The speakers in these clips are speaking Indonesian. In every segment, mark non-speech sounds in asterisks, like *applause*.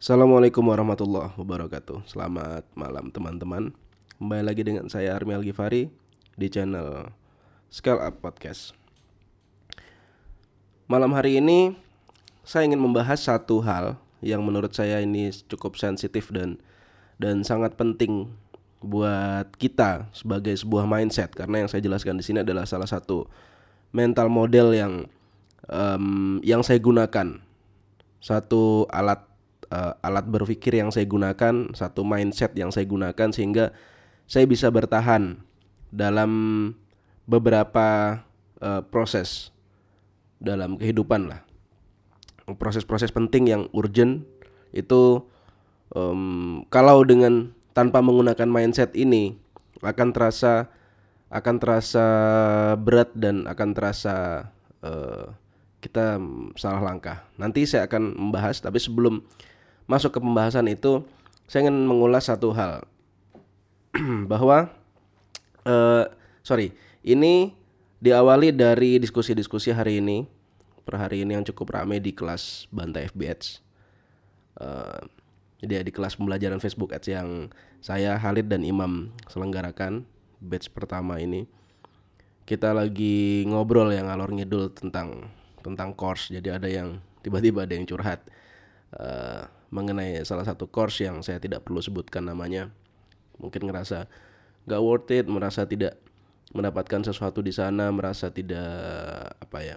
Assalamualaikum warahmatullahi wabarakatuh. Selamat malam teman-teman. Kembali lagi dengan saya Armi Al-Ghifari Di channel Scale Up Podcast. Malam hari ini Saya ingin membahas satu hal Yang menurut saya ini cukup sensitif dan Dan sangat penting Buat kita sebagai sebuah mindset. Karena yang saya jelaskan di sini adalah salah satu Mental model yang um, Yang saya gunakan. Satu alat uh, alat berpikir yang saya gunakan, satu mindset yang saya gunakan sehingga saya bisa bertahan dalam beberapa uh, proses dalam kehidupan lah. Proses-proses penting yang urgent itu um, kalau dengan tanpa menggunakan mindset ini akan terasa akan terasa berat dan akan terasa uh, kita salah langkah. Nanti saya akan membahas tapi sebelum masuk ke pembahasan itu, saya ingin mengulas satu hal. *clears throat* Bahwa uh, sorry ini diawali dari diskusi-diskusi hari ini per hari ini yang cukup ramai di kelas Bantai FB Uh, jadi di kelas pembelajaran Facebook Ads yang saya Halid dan Imam selenggarakan batch pertama ini kita lagi ngobrol yang ngalor ngidul tentang tentang course. Jadi ada yang tiba-tiba ada yang curhat. Uh, mengenai salah satu course yang saya tidak perlu sebutkan namanya. Mungkin ngerasa gak worth it merasa tidak mendapatkan sesuatu di sana merasa tidak apa ya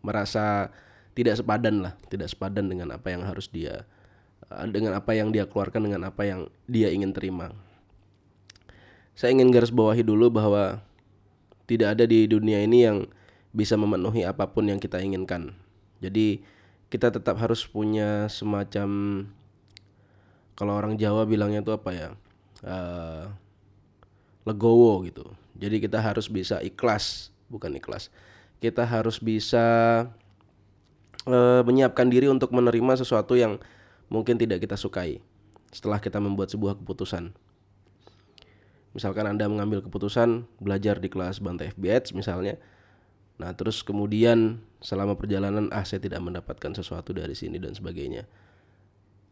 merasa tidak sepadan lah tidak sepadan dengan apa yang harus dia eh, dengan apa yang dia keluarkan dengan apa yang dia ingin terima. Saya ingin garis bawahi dulu bahwa tidak ada di dunia ini yang bisa memenuhi apa pun yang kita inginkan. Jadi kita tetap harus punya semacam kalau orang Jawa bilangnya itu apa ya uh, legowo gitu. Jadi kita harus bisa ikhlas bukan ikhlas. Kita harus bisa uh, menyiapkan diri untuk menerima sesuatu yang mungkin tidak kita sukai setelah kita membuat sebuah keputusan. Misalkan anda mengambil keputusan belajar di kelas Bantai FBH misalnya Nah, terus kemudian selama perjalanan ah saya tidak mendapatkan sesuatu dari sini dan sebagainya.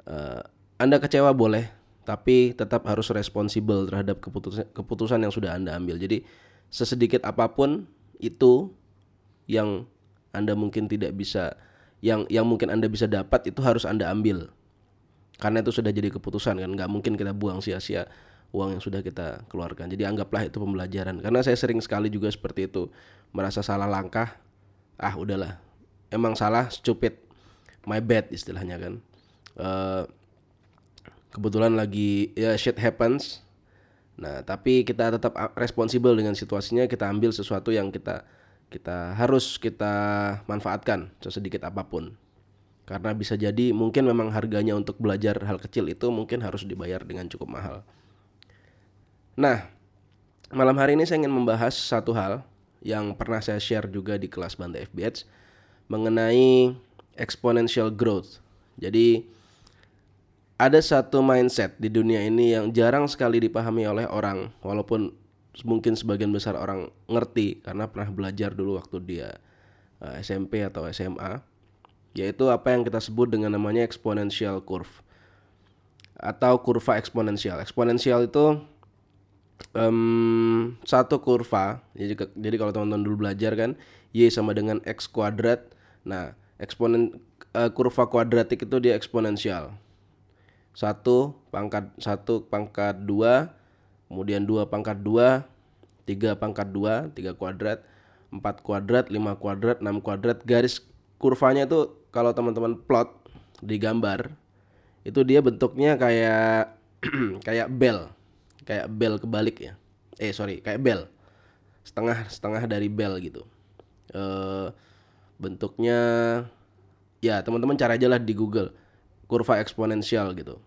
Uh, anda kecewa boleh, tapi tetap harus responsibel terhadap keputusan keputusan yang sudah Anda ambil. Jadi sesedikit apa pun itu yang Anda mungkin tidak bisa yang yang mungkin Anda bisa dapat itu harus Anda ambil. Karena itu sudah jadi keputusan kan, nggak mungkin kita buang sia-sia uang yang sudah kita keluarkan. Jadi anggaplah itu pembelajaran. Karena saya sering sekali juga seperti itu merasa salah langkah. Ah udahlah, emang salah, stupid, my bad istilahnya kan. Uh, kebetulan lagi ya shit happens. Nah tapi kita tetap responsibel dengan situasinya. Kita ambil sesuatu yang kita kita harus kita manfaatkan sesedikit apa pun. Karena bisa jadi mungkin memang harganya untuk belajar hal kecil itu mungkin harus dibayar dengan cukup mahal. Nah, malam hari ini saya ingin membahas satu hal yang pernah saya share juga di kelas Bantai FBH mengenai exponential growth. Jadi ada satu mindset di dunia ini yang jarang sekali dipahami oleh orang walaupun mungkin sebagian besar orang ngerti karena pernah belajar dulu waktu dia eh, SMP atau SMA yaitu apa yang kita sebut dengan namanya exponential curve atau kurva eksponensial. Eksponensial itu um, satu kurva. Jadi jadi kalau teman-teman dulu belajar kan y sama dengan x kuadrat. Nah eksponen uh, kurva kuadratik itu dia eksponensial. Satu pangkat satu pangkat dua kemudian dua pangkat dua tiga pangkat dua tiga kuadrat empat kuadrat lima kuadrat enam kuadrat. Garis kurvanya itu kalau teman-teman plot di gambar itu dia bentuknya kayak *clears throat* kayak bel kayak bel kebalik ya. Eh sorry kayak bel. Setengah setengah dari bel gitu. E, bentuknya ya teman-teman cari aja lah di Google. Kurva eksponensial gitu.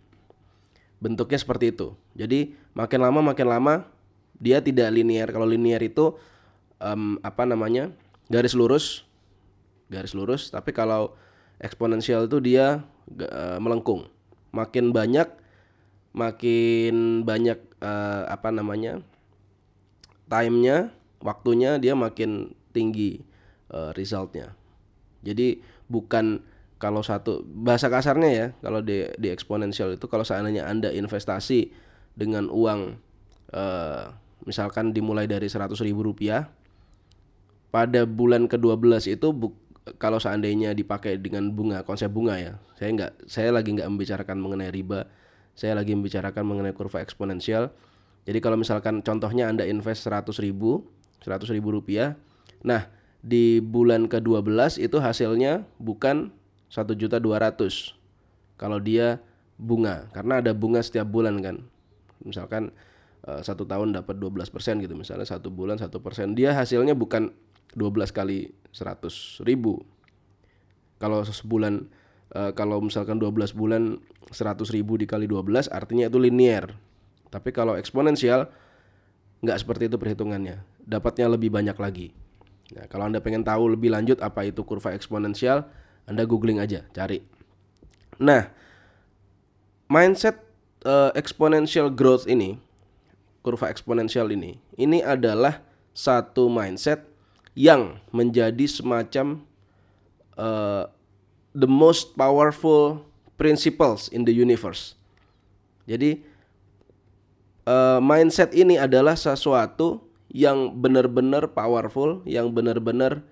Bentuknya seperti itu. Jadi makin lama makin lama dia tidak linear kalau linear itu um, apa namanya garis lurus. Garis lurus tapi kalau eksponensial itu dia uh, melengkung. Makin banyak makin banyak uh, apa namanya timenya waktunya dia makin tinggi uh, resultnya. Jadi bukan kalau satu bahasa kasarnya ya kalau di di eksponensial itu kalau seandainya anda investasi dengan uang eh, misalkan dimulai dari 100 ribu rupiah pada bulan ke-12 itu bu, kalau seandainya dipakai dengan bunga konsep bunga ya saya nggak saya lagi nggak membicarakan mengenai riba saya lagi membicarakan mengenai kurva eksponensial. Jadi kalau misalkan contohnya anda invest 100 ribu 100 ribu rupiah nah di bulan ke-12 itu hasilnya bukan satu juta dua ratus. Kalau dia bunga karena ada bunga setiap bulan kan. Misalkan uh, satu tahun dapat 12 persen gitu misalnya satu bulan satu persen. Dia hasilnya bukan 12 kali 100 ribu. Kalau sebulan uh, kalau misalkan 12 bulan 100 ribu dikali 12 artinya itu linear. Tapi kalau eksponensial nggak seperti itu perhitungannya. Dapatnya lebih banyak lagi. Nah, kalau anda pengen tahu lebih lanjut apa itu kurva eksponensial anda googling aja, cari. Nah, mindset uh, exponential growth ini, kurva eksponensial ini, ini adalah satu mindset yang menjadi semacam uh, the most powerful principles in the universe. Jadi uh, mindset ini adalah sesuatu yang benar-benar powerful, yang benar-benar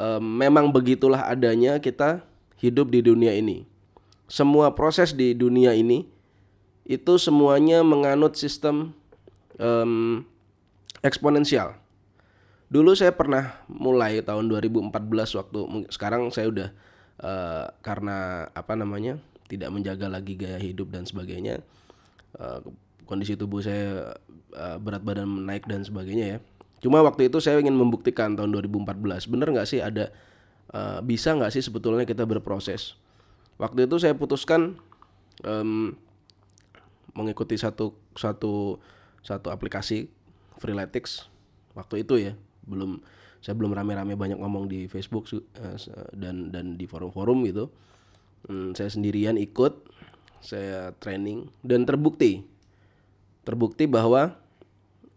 um, memang begitulah adanya kita hidup di dunia ini. Semua proses di dunia ini itu semuanya menganut sistem um, eksponensial. Dulu saya pernah mulai tahun 2014 waktu sekarang saya udah uh, karena apa namanya tidak menjaga lagi gaya hidup dan sebagainya uh, kondisi tubuh saya uh, berat badan naik dan sebagainya ya. Cuma waktu itu saya ingin membuktikan tahun 2014, bener nggak sih ada uh, bisa nggak sih sebetulnya kita berproses. Waktu itu saya putuskan um, mengikuti satu satu satu aplikasi Freeletics. Waktu itu ya, belum saya belum rame-rame banyak ngomong di Facebook uh, dan dan di forum-forum gitu. Um, saya sendirian ikut, saya training dan terbukti. Terbukti bahwa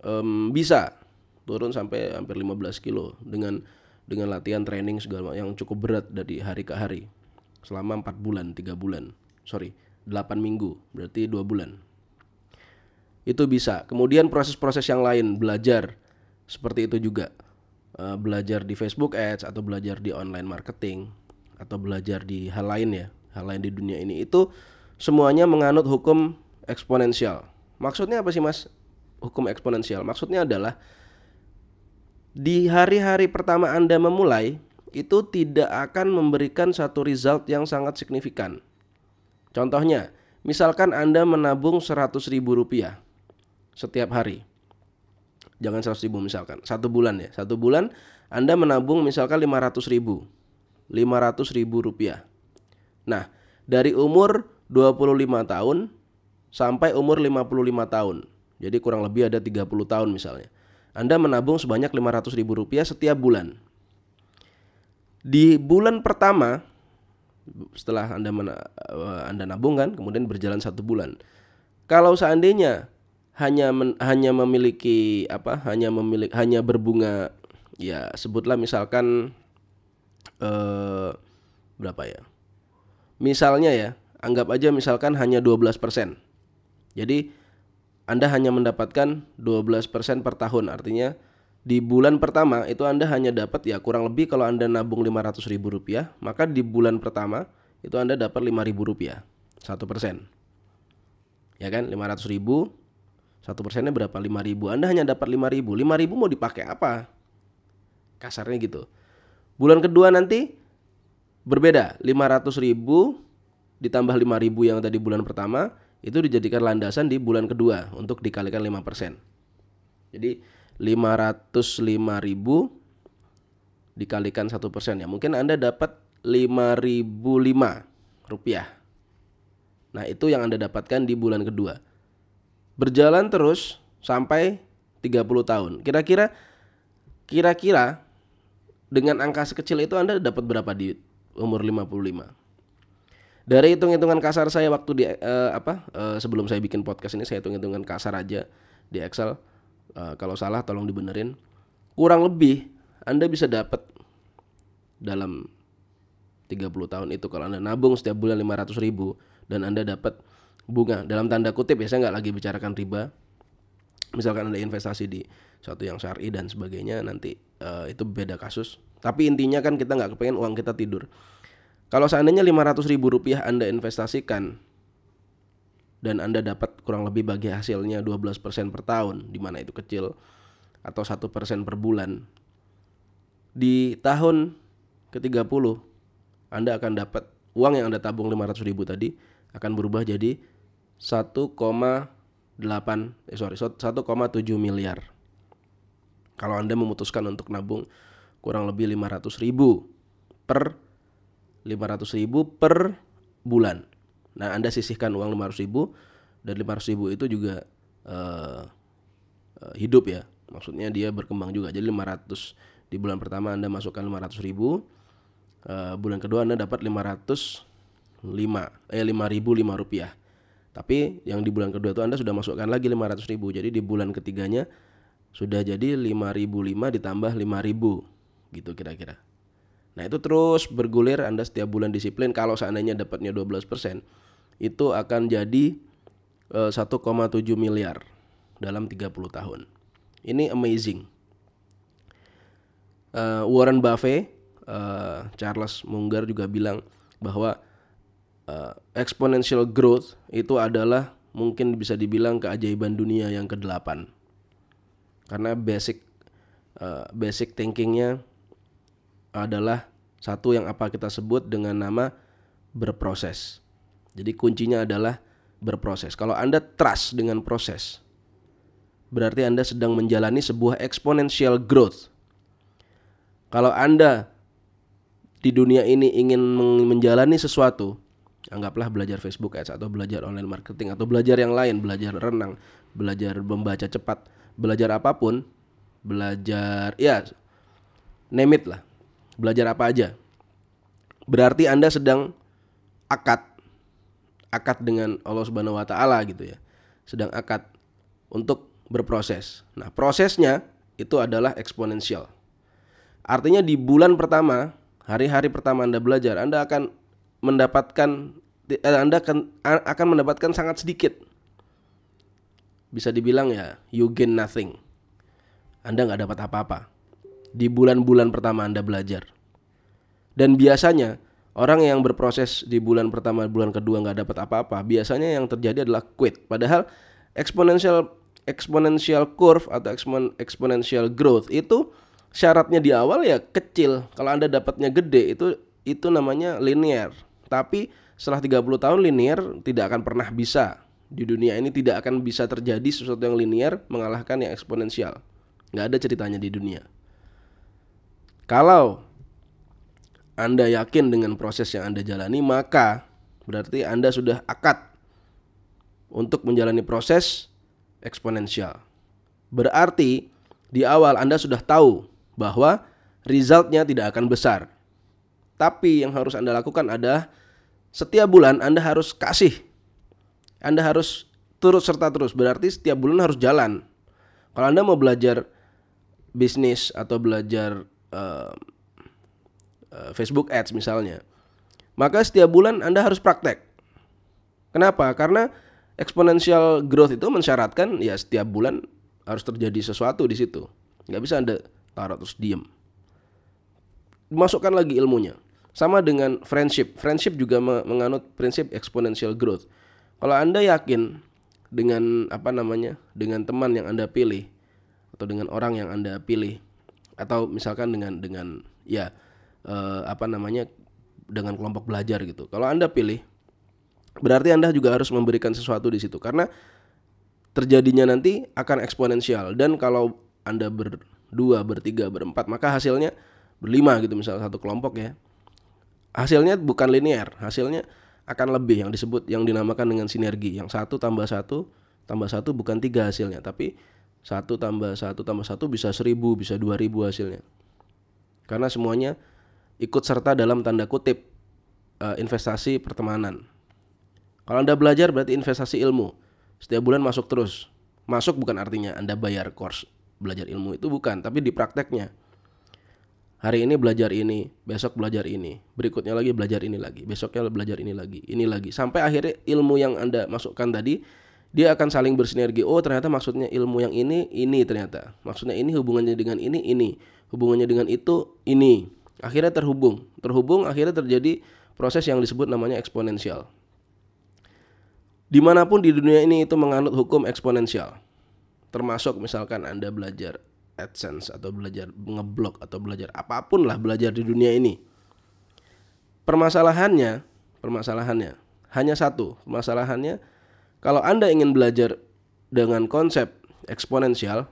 um, bisa turun sampai hampir 15 kilo dengan dengan latihan training segala yang cukup berat dari hari ke hari. Selama empat bulan tiga bulan. Sorry 8 minggu berarti dua bulan. Itu bisa. Kemudian proses-proses yang lain belajar. Seperti itu juga uh, belajar di Facebook Ads atau belajar di online marketing atau belajar di hal lain ya hal lain di dunia ini itu semuanya menganut hukum eksponensial maksudnya apa sih mas hukum eksponensial maksudnya adalah di hari-hari pertama Anda memulai itu tidak akan memberikan satu result yang sangat signifikan. Contohnya, misalkan Anda menabung 100 ribu rupiah setiap hari. Jangan 100 ribu misalkan, satu bulan ya. Satu bulan Anda menabung misalkan 500 ribu. 500 ribu rupiah. Nah, dari umur 25 tahun sampai umur 55 tahun. Jadi kurang lebih ada 30 tahun misalnya. Anda menabung sebanyak 500 ribu rupiah setiap bulan. Di bulan pertama, setelah Anda mena, eh, Anda nabung kan, kemudian berjalan satu bulan. Kalau seandainya hanya men, hanya memiliki apa, hanya memiliki hanya berbunga, ya sebutlah misalkan eh, berapa ya? Misalnya ya, anggap aja misalkan hanya 12%. Jadi anda hanya mendapatkan 12% per tahun. Artinya di bulan pertama itu Anda hanya dapat ya kurang lebih kalau Anda nabung 500 ribu rupiah, maka di bulan pertama itu Anda dapat 5 ribu rupiah, satu persen. Ya kan, 500 ribu, satu persennya berapa? 5 ribu. Anda hanya dapat 5 ribu. 5 ribu mau dipakai apa? Kasarnya gitu. Bulan kedua nanti berbeda, 500 ribu ditambah 5 ribu yang tadi bulan pertama itu dijadikan landasan di bulan kedua untuk dikalikan 5%. Jadi 505 ribu dikalikan satu persen ya mungkin anda dapat 5005 rupiah nah itu yang anda dapatkan di bulan kedua berjalan terus sampai 30 tahun kira-kira kira-kira dengan angka sekecil itu anda dapat berapa di umur 55 dari hitung-hitungan kasar saya waktu di uh, apa uh, sebelum saya bikin podcast ini saya hitung-hitungan kasar aja di Excel. Uh, kalau salah tolong dibenerin. Kurang lebih Anda bisa dapat dalam 30 tahun itu kalau Anda nabung setiap bulan 500 ribu dan Anda dapat bunga. Dalam tanda kutip ya saya nggak lagi bicarakan riba. Misalkan Anda investasi di suatu yang syari dan sebagainya nanti uh, itu beda kasus. Tapi intinya kan kita nggak kepengen uang kita tidur. Kalau seandainya 500 ribu rupiah Anda investasikan dan Anda dapat kurang lebih bagi hasilnya 12% per tahun di mana itu kecil atau satu persen per bulan di tahun ke-30 Anda akan dapat uang yang Anda tabung 500 ribu tadi akan berubah jadi 1,8 eh sorry 1,7 miliar kalau Anda memutuskan untuk nabung kurang lebih 500 ribu per 500 ribu per bulan Nah, Anda sisihkan uang 500 ribu dan 500 ribu itu juga uh, uh, hidup ya. Maksudnya dia berkembang juga. Jadi 500 di bulan pertama Anda masukkan 500 ribu, uh, bulan kedua Anda dapat 505 eh 5005 rupiah. Tapi yang di bulan kedua itu Anda sudah masukkan lagi 500 ribu. Jadi di bulan ketiganya sudah jadi 5005 ditambah 5000 gitu kira-kira. Nah itu terus bergulir Anda setiap bulan disiplin kalau seandainya dapatnya 12% itu akan jadi uh, eh, 1,7 miliar dalam 30 tahun. Ini amazing. Uh, Warren Buffett, uh, Charles Munger juga bilang bahwa uh, exponential growth itu adalah mungkin bisa dibilang keajaiban dunia yang ke-8. Karena basic uh, basic thinkingnya adalah satu yang apa kita sebut dengan nama berproses. Jadi kuncinya adalah berproses. Kalau Anda trust dengan proses, berarti Anda sedang menjalani sebuah exponential growth. Kalau Anda di dunia ini ingin menjalani sesuatu, anggaplah belajar Facebook Ads atau belajar online marketing atau belajar yang lain, belajar renang, belajar membaca cepat, belajar apa pun, belajar ya name lah. Belajar apa aja. Berarti Anda sedang akad akad dengan Allah Subhanahu wa taala gitu ya. Sedang akad untuk berproses. Nah, prosesnya itu adalah eksponensial. Artinya di bulan pertama, hari-hari pertama Anda belajar, Anda akan mendapatkan eh, Anda akan akan mendapatkan sangat sedikit. Bisa dibilang ya, you gain nothing. Anda nggak dapat apa-apa di bulan-bulan pertama Anda belajar. Dan biasanya orang yang berproses di bulan pertama bulan kedua nggak dapat apa-apa biasanya yang terjadi adalah quit padahal exponential exponential curve atau exponential growth itu syaratnya di awal ya kecil kalau anda dapatnya gede itu itu namanya linear tapi setelah 30 tahun linear tidak akan pernah bisa di dunia ini tidak akan bisa terjadi sesuatu yang linear mengalahkan yang eksponensial nggak ada ceritanya di dunia kalau anda yakin dengan proses yang Anda jalani, maka berarti Anda sudah akad untuk menjalani proses eksponensial. Berarti di awal Anda sudah tahu bahwa resultnya tidak akan besar. Tapi yang harus Anda lakukan adalah setiap bulan Anda harus kasih. Anda harus turut serta terus. Berarti setiap bulan harus jalan. Kalau Anda mau belajar bisnis atau belajar uh, Eh, Facebook Ads misalnya. Maka setiap bulan Anda harus praktek. Kenapa? Karena exponential growth itu mensyaratkan ya setiap bulan harus terjadi sesuatu di situ. Nggak bisa Anda taruh terus diem. Masukkan lagi ilmunya. Sama dengan friendship. Friendship juga menganut prinsip exponential growth. Kalau Anda yakin dengan apa namanya? dengan teman yang Anda pilih atau dengan orang yang Anda pilih atau misalkan dengan dengan ya uh, apa namanya dengan kelompok belajar gitu. Kalau Anda pilih berarti Anda juga harus memberikan sesuatu di situ karena terjadinya nanti akan eksponensial dan kalau Anda berdua, bertiga, berempat maka hasilnya berlima gitu misalnya satu kelompok ya. Hasilnya bukan linear, hasilnya akan lebih yang disebut yang dinamakan dengan sinergi. Yang satu tambah satu tambah satu bukan tiga hasilnya, tapi satu tambah satu tambah satu bisa seribu, bisa dua ribu hasilnya. Karena semuanya ikut serta dalam tanda kutip uh, investasi pertemanan. Kalau Anda belajar berarti investasi ilmu. Setiap bulan masuk terus. Masuk bukan artinya Anda bayar course belajar ilmu itu bukan, tapi di prakteknya. Hari ini belajar ini, besok belajar ini, berikutnya lagi belajar ini lagi, besoknya belajar ini lagi, ini lagi. Sampai akhirnya ilmu yang Anda masukkan tadi dia akan saling bersinergi. Oh, ternyata maksudnya ilmu yang ini ini ternyata. Maksudnya ini hubungannya dengan ini ini, hubungannya dengan itu ini. Akhirnya terhubung. Terhubung akhirnya terjadi proses yang disebut namanya eksponensial. Di mana pun di dunia ini itu menganut hukum eksponensial. Termasuk misalkan Anda belajar AdSense atau belajar ngeblok atau belajar apa pun lah belajar di dunia ini. Permasalahannya, permasalahannya hanya satu. Permasalahannya kalau Anda ingin belajar dengan konsep eksponensial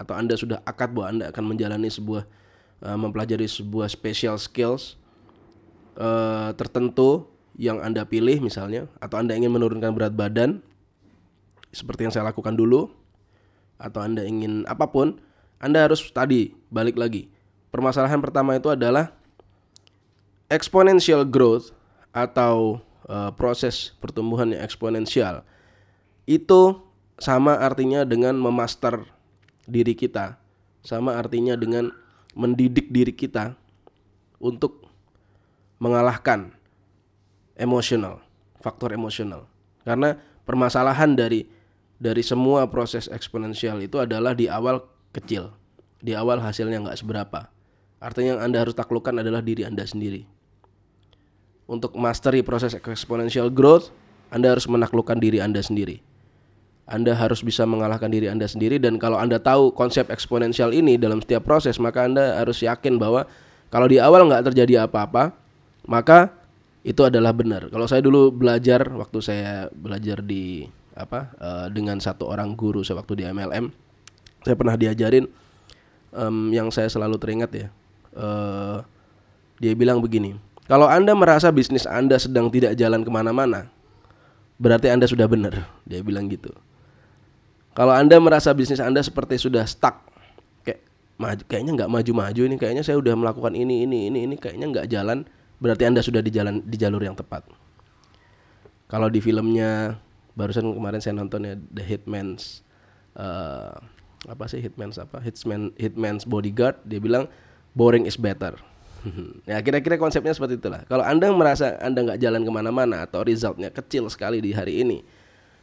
atau Anda sudah akad bahwa Anda akan menjalani sebuah uh, mempelajari sebuah special skills uh, tertentu yang Anda pilih misalnya atau Anda ingin menurunkan berat badan seperti yang saya lakukan dulu atau Anda ingin apa pun anda harus tadi balik lagi. Permasalahan pertama itu adalah exponential growth atau uh, proses pertumbuhan yang eksponensial. Itu sama artinya dengan memaster diri kita, sama artinya dengan mendidik diri kita untuk mengalahkan emosional, faktor emosional. Karena permasalahan dari dari semua proses eksponensial itu adalah di awal kecil. Di awal hasilnya nggak seberapa. Artinya yang Anda harus taklukkan adalah diri Anda sendiri. Untuk mastery proses exponential growth, Anda harus menaklukkan diri Anda sendiri. Anda harus bisa mengalahkan diri Anda sendiri dan kalau Anda tahu konsep eksponensial ini dalam setiap proses, maka Anda harus yakin bahwa kalau di awal nggak terjadi apa-apa, maka itu adalah benar. Kalau saya dulu belajar waktu saya belajar di apa uh, dengan satu orang guru sewaktu di MLM, saya pernah diajarin um, yang saya selalu teringat ya. Uh, dia bilang begini, kalau anda merasa bisnis anda sedang tidak jalan ke mana-mana, berarti anda sudah benar. *laughs* Dia bilang gitu. Kalau anda merasa bisnis anda seperti sudah stuck, kayak maju, kayaknya nggak maju-maju ini, kayaknya saya udah melakukan ini, ini, ini, ini, kayaknya nggak jalan, berarti anda sudah di jalan di jalur yang tepat. Kalau di filmnya barusan kemarin saya nonton ya The Hitman's uh, apa sih Hitman's apa Hitman Hitman's Bodyguard dia bilang boring is better *laughs* ya kira-kira konsepnya seperti itulah kalau anda merasa anda nggak jalan ke mana-mana atau resultnya kecil sekali di hari ini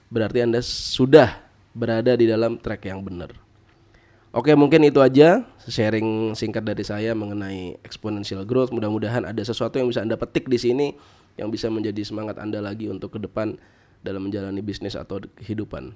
berarti anda sudah berada di dalam track yang benar Oke mungkin itu aja sharing singkat dari saya mengenai exponential growth. Mudah-mudahan ada sesuatu yang bisa anda petik di sini yang bisa menjadi semangat anda lagi untuk ke depan dalam menjalani bisnis atau kehidupan.